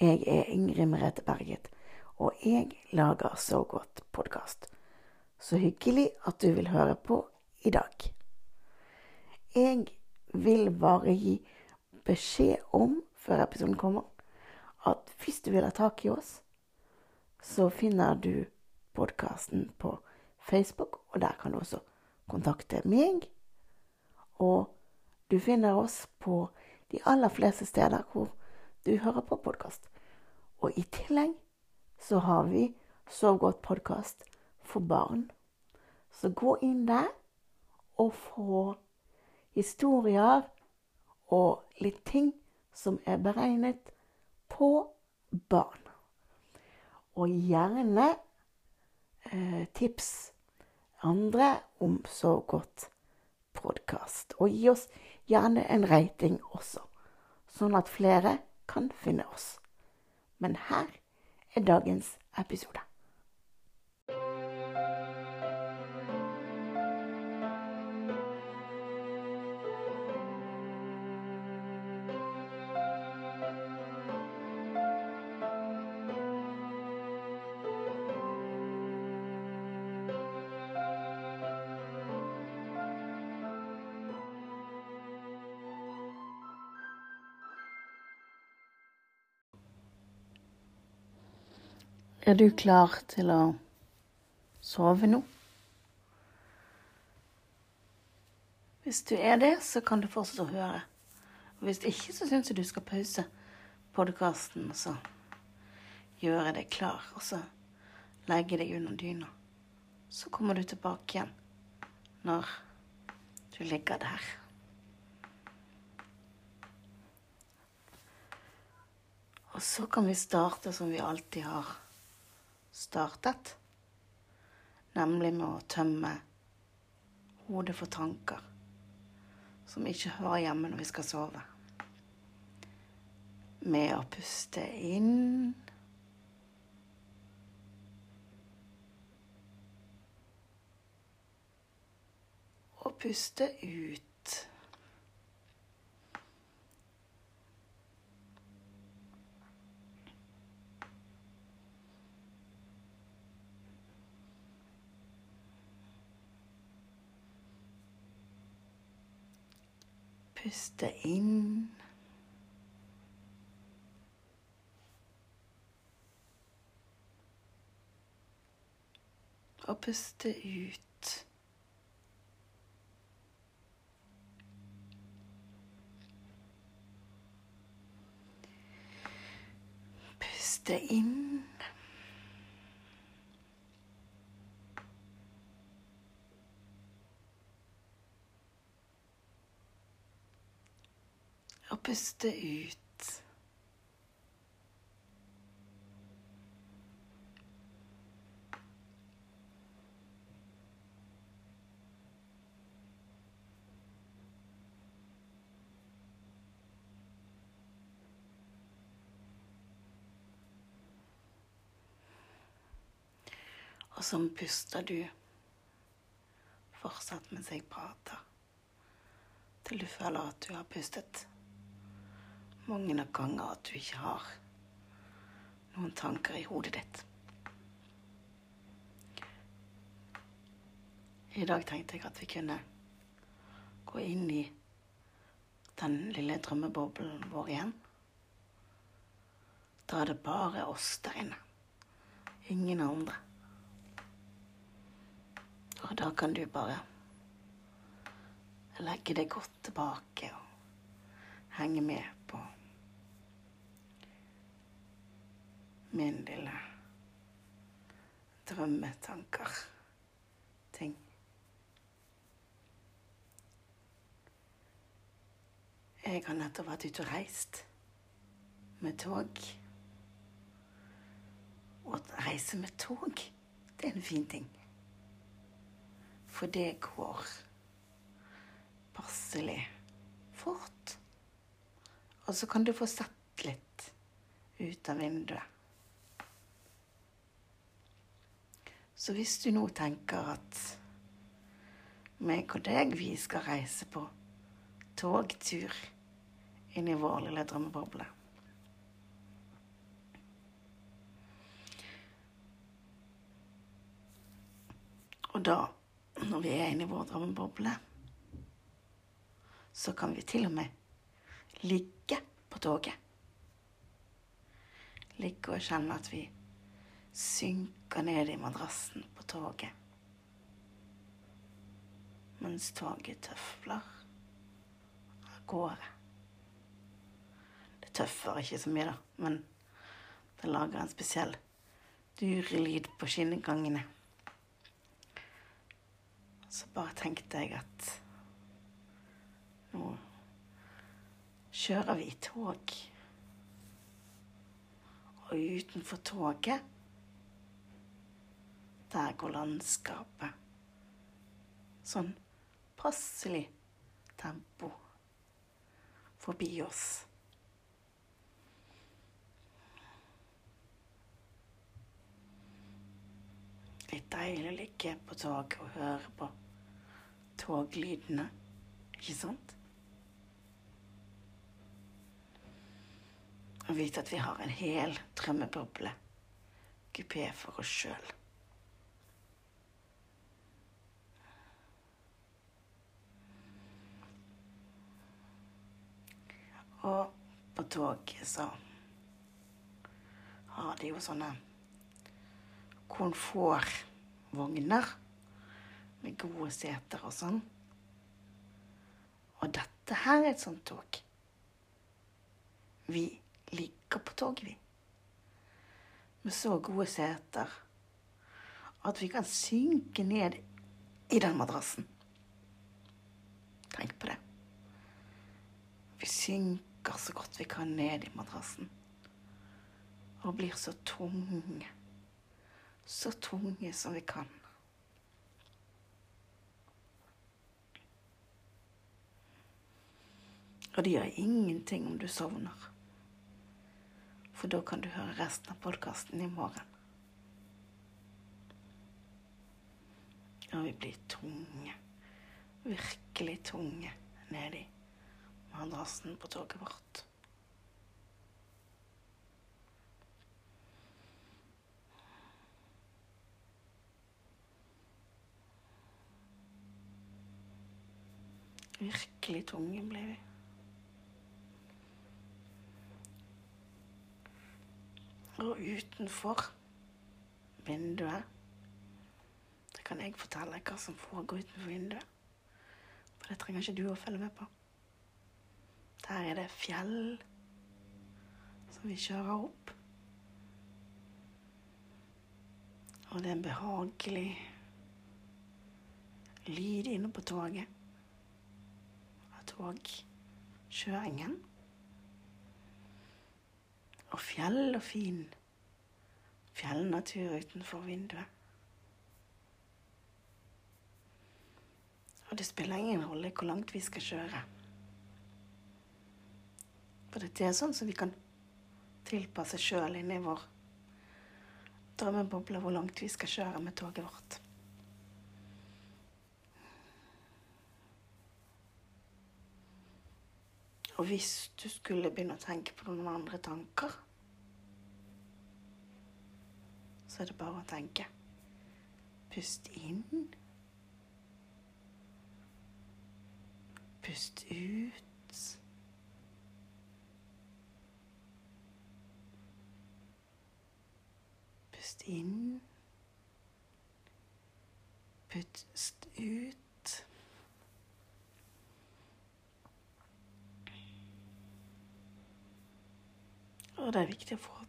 Jeg er Ingrid Merete Berget, og jeg lager Så godt podkast. Så hyggelig at du vil høre på i dag. Jeg vil bare gi beskjed om, før episoden kommer, at hvis du vil ha tak i oss, så finner du podkasten på Facebook, og der kan du også kontakte meg. Og du finner oss på de aller fleste steder hvor du hører på podkast. Og i tillegg så har vi Sov godt podkast for barn. Så gå inn der og få historier og litt ting som er beregnet på barn. Og gjerne eh, tips andre om Sov godt podkast. Og gi oss gjerne en rating også, sånn at flere kan finne oss. Men her er dagens episode. Er du klar til å sove nå? Hvis du er det, så kan du fortsette å høre. Og hvis ikke, så syns jeg du skal pause podkasten og så gjøre deg klar, og så legge deg under dyna. Så kommer du tilbake igjen når du ligger der. Og så kan vi starte som vi alltid har startet, nemlig med å tømme hodet for tanker som ikke hører hjemme når vi skal sove. Med å puste inn Og puste ut. Puste inn. Og puste ut. Puste inn. Og puste ut. Og så puster du fortsatt mens jeg prater, til du føler at du har pustet mange nok ganger at du ikke har noen tanker i hodet ditt. I dag tenkte jeg at vi kunne gå inn i den lille drømmeboblen vår igjen. Da er det bare oss der inne. Ingen andre. Og da kan du bare legge deg godt tilbake og henge med min lille drømmetanker. Ting. Jeg har nettopp vært ute og reist med tog. Og å reise med tog, det er en fin ting. For det går passelig fort. Og så kan du få sett litt ut av vinduet. Så hvis du nå tenker at meg og deg, vi skal reise på togtur inn i vår lille drømmeboble Og da, når vi er inne i vår drømmeboble, så kan vi til og med ligge på toget. Ligge og kjenne at vi synker ned i madrassen på toget. Mens toget tøfler av gårde. Det tøffer ikke så mye, da, men det lager en spesiell dyrelyd på skinnegangene. Så bare tenkte jeg at nå kjører vi i tog. Og utenfor toget, der går landskapet sånn passelig tempo forbi oss. Litt deilig å ligge på toget og høre på toglydene, ikke sant? Og vite at vi har en hel drømmeboble, kupé for oss sjøl. Og toget så har de jo sånne komfortvogner med gode seter og sånn. Og dette her er et sånt tog. Vi ligger på toget, vi. Med så gode seter at vi kan synke ned i den madrassen. Tenk på det. Vi synker så godt vi kan ned i madrassen. Og blir så tunge så tunge som vi kan. Og det gjør ingenting om du sovner. For da kan du høre resten av podkasten i morgen. Og vi blir tunge, virkelig tunge, nedi madrassen på toget vårt. Virkelig tunge ble vi. Og utenfor vinduet Det kan jeg fortelle hva som foregår utenfor vinduet. For det trenger ikke du å følge med på. Der er det fjell som vi kjører opp. Og det er en behagelig lyd inne på toget Av togkjøringen. Og fjell og fin fjellnatur utenfor vinduet. Og det spiller ingen rolle hvor langt vi skal kjøre. For det er sånn som vi kan tilpasse sjøl inni vår drømmeboble hvor langt vi skal kjøre med toget vårt. Og hvis du skulle begynne å tenke på noen andre tanker, så er det bare å tenke. Pust inn. Pust ut. Pust inn. Pust ut. Og det er viktig å få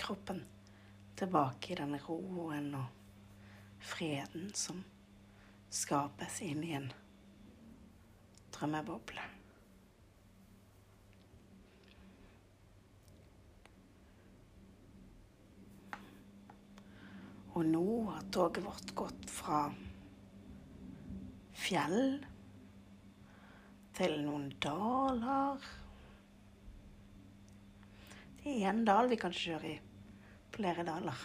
kroppen tilbake i den roen og freden som skapes inni en drømmeboble. Og nå har toget vårt gått fra fjell til noen daler det er en dal vi kan kjøre i. Flere daler.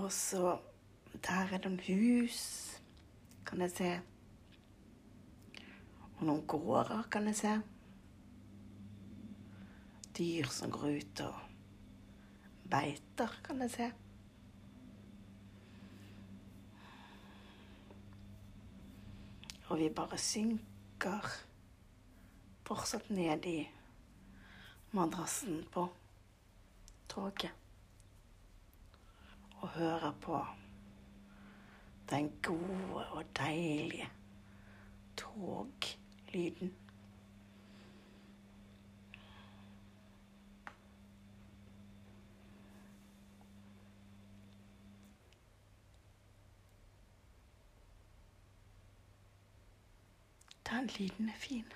Og så Der er noen hus, kan jeg se. Og noen gårder, kan jeg se. Dyr som går ut og beiter, kan jeg se. Og vi bare synker fortsatt ned i madrassen på toget. Og hører på den gode og deilige toglyden. Den lyden er fin.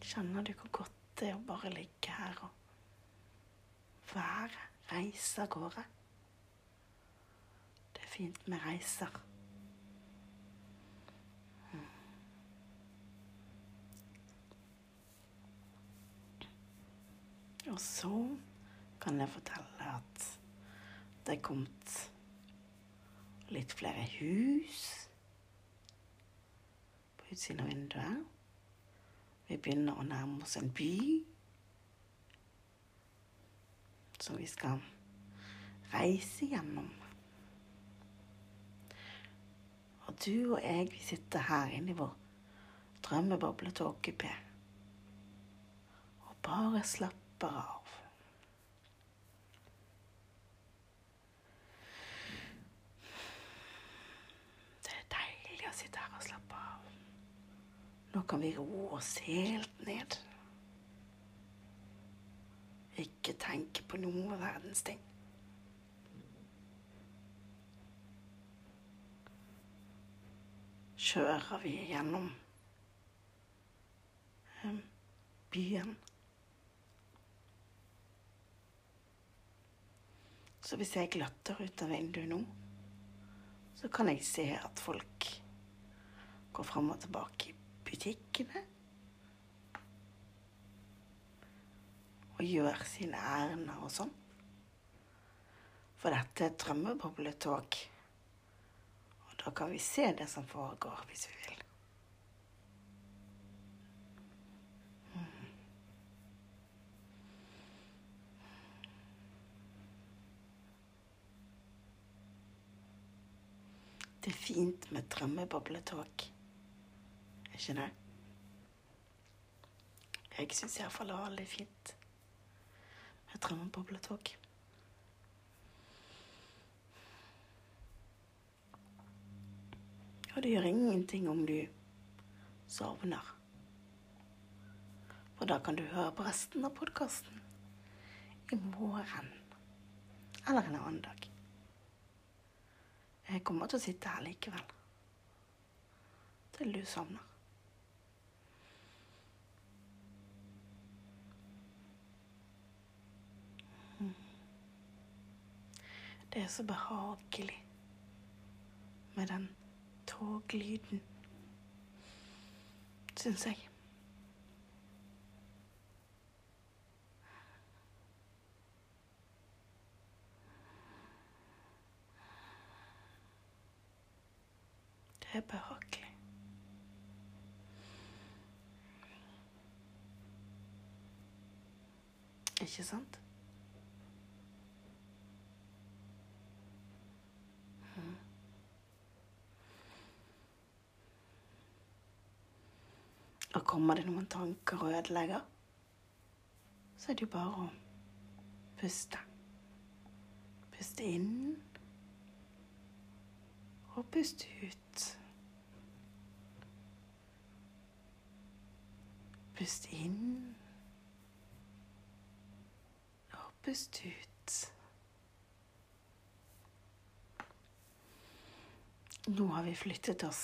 Kjenner du hvor godt det er å bare ligge her og være, reise av gårde? Det er fint med reiser. Og så kan jeg fortelle at det er kommet litt flere hus på utsiden av vinduet. Vi begynner å nærme oss en by som vi skal reise gjennom. Og du og jeg, vi sitter her inne i vår drømmeboble togkupé og bare slapper av. Det er deilig å sitte her og slappe av. Nå kan vi roe oss helt ned. Ikke tenke på noe verdens ting. Kjører vi gjennom eh, byen Så hvis jeg glatter ut av vinduet nå, så kan jeg se at folk går fram og tilbake i butikkene. Og gjør sine ærender og sånn. For dette er et drømmebobletog. Og da kan vi se det som foregår, hvis vi vil. Det er fint med drømmebobletog. Ikke det? Jeg syns iallfall det var veldig fint med drømmebobletog. Og det gjør ingenting om du sovner. For da kan du høre på resten av podkasten i morgen eller en annen dag. Jeg kommer til å sitte her likevel. Til du sovner. Mm. Det er så behagelig med den toglyden, syns jeg. Er behagelig. Ikke sant? Mm. Og kommer det noen tanker og ødelegger, så er det jo bare å puste. Puste inn og puste ut. Pust inn og pust ut. Nå har vi flyttet oss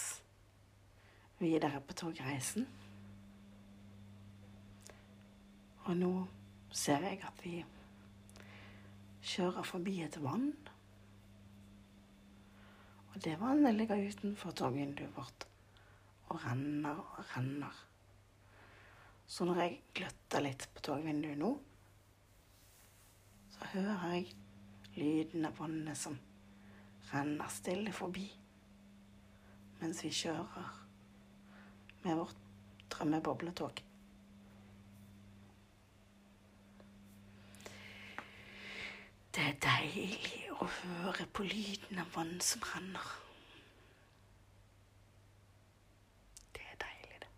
videre på togreisen. Og nå ser jeg at vi kjører forbi et vann. Og det vannet ligger utenfor togvinduet vårt og renner og renner. Så når jeg gløtter litt på togvinduet nå, så hører jeg lyden av vannet som renner stille forbi mens vi kjører med vårt drømmebobletog. Det er deilig å høre på lyden av vann som renner. Det er deilig, det.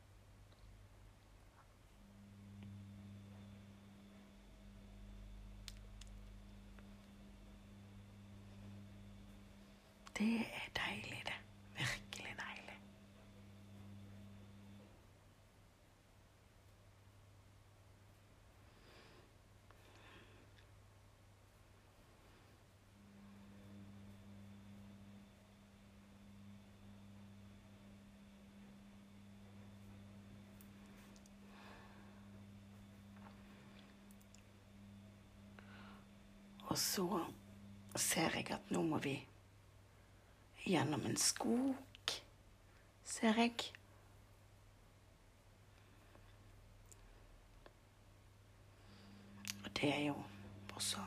Det er deilig, det. Virkelig deilig. Og så ser jeg at nå må vi gjennom en skog, ser jeg. Og det er jo også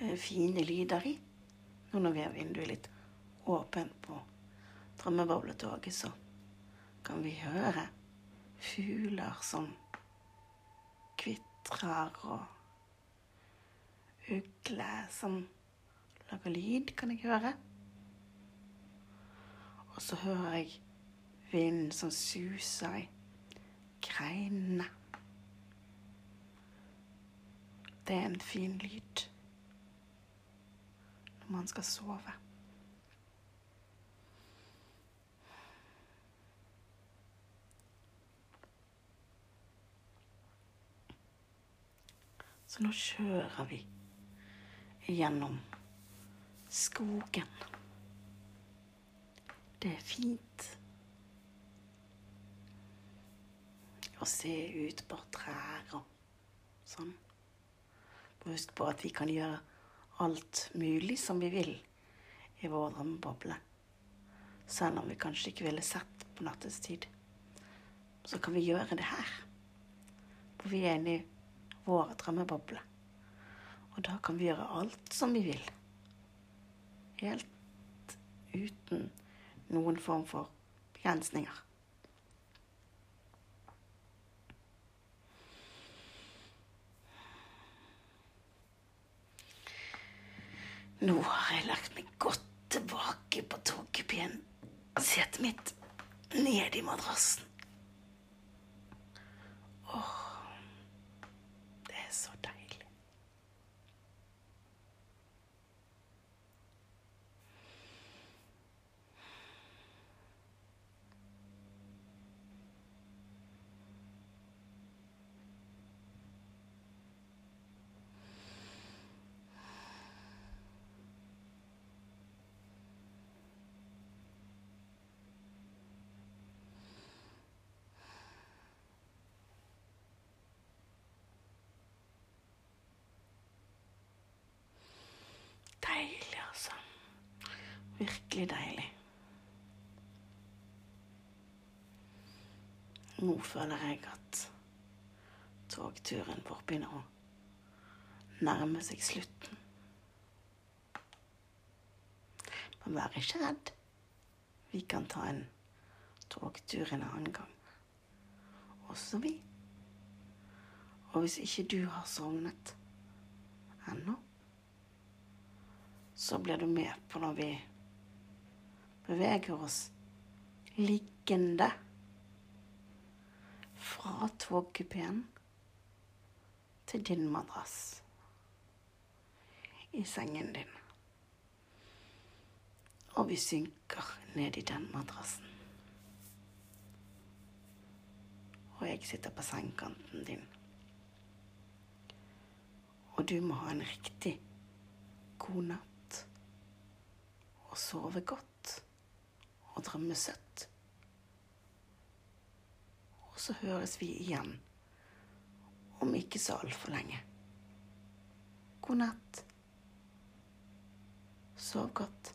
eh, fine lyder i. Nå når vi har vinduet litt åpent på drømmebobletoget, så kan vi høre fugler som kvitrer og ugle som lager lyd, kan jeg høre. Og så hører jeg vinden som suser i greinene. Det er en fin lyd når man skal sove. Så nå kjører vi gjennom skogen. Det er fint å se ut på trær og sånn. Husk på at vi kan gjøre alt mulig som vi vil i vår drømmeboble. Selv om vi kanskje ikke ville sett på nattestid. Så kan vi gjøre det her. For vi er inne i vår drømmeboble. Og da kan vi gjøre alt som vi vil. Helt uten noen form for begrensninger. Nå har jeg lagt meg godt tilbake på togkupeen. Setet mitt ned i madrassen. Åh, det er så deilig. Deilig, altså. Virkelig deilig. Nå føler jeg at togturen vår begynner å nærme seg slutten. Men vær ikke redd. Vi kan ta en togtur en annen gang. Også vi. Og hvis ikke du har sovnet ennå, så blir du med på når vi beveger oss liggende fra togkupeen til din madrass i sengen din. Og vi synker ned i den madrassen. Og jeg sitter på sengekanten din. Og du må ha en riktig god natt. Og sove godt. Og drømme søtt. Og så høres vi igjen om ikke så altfor lenge. God natt. Sov godt.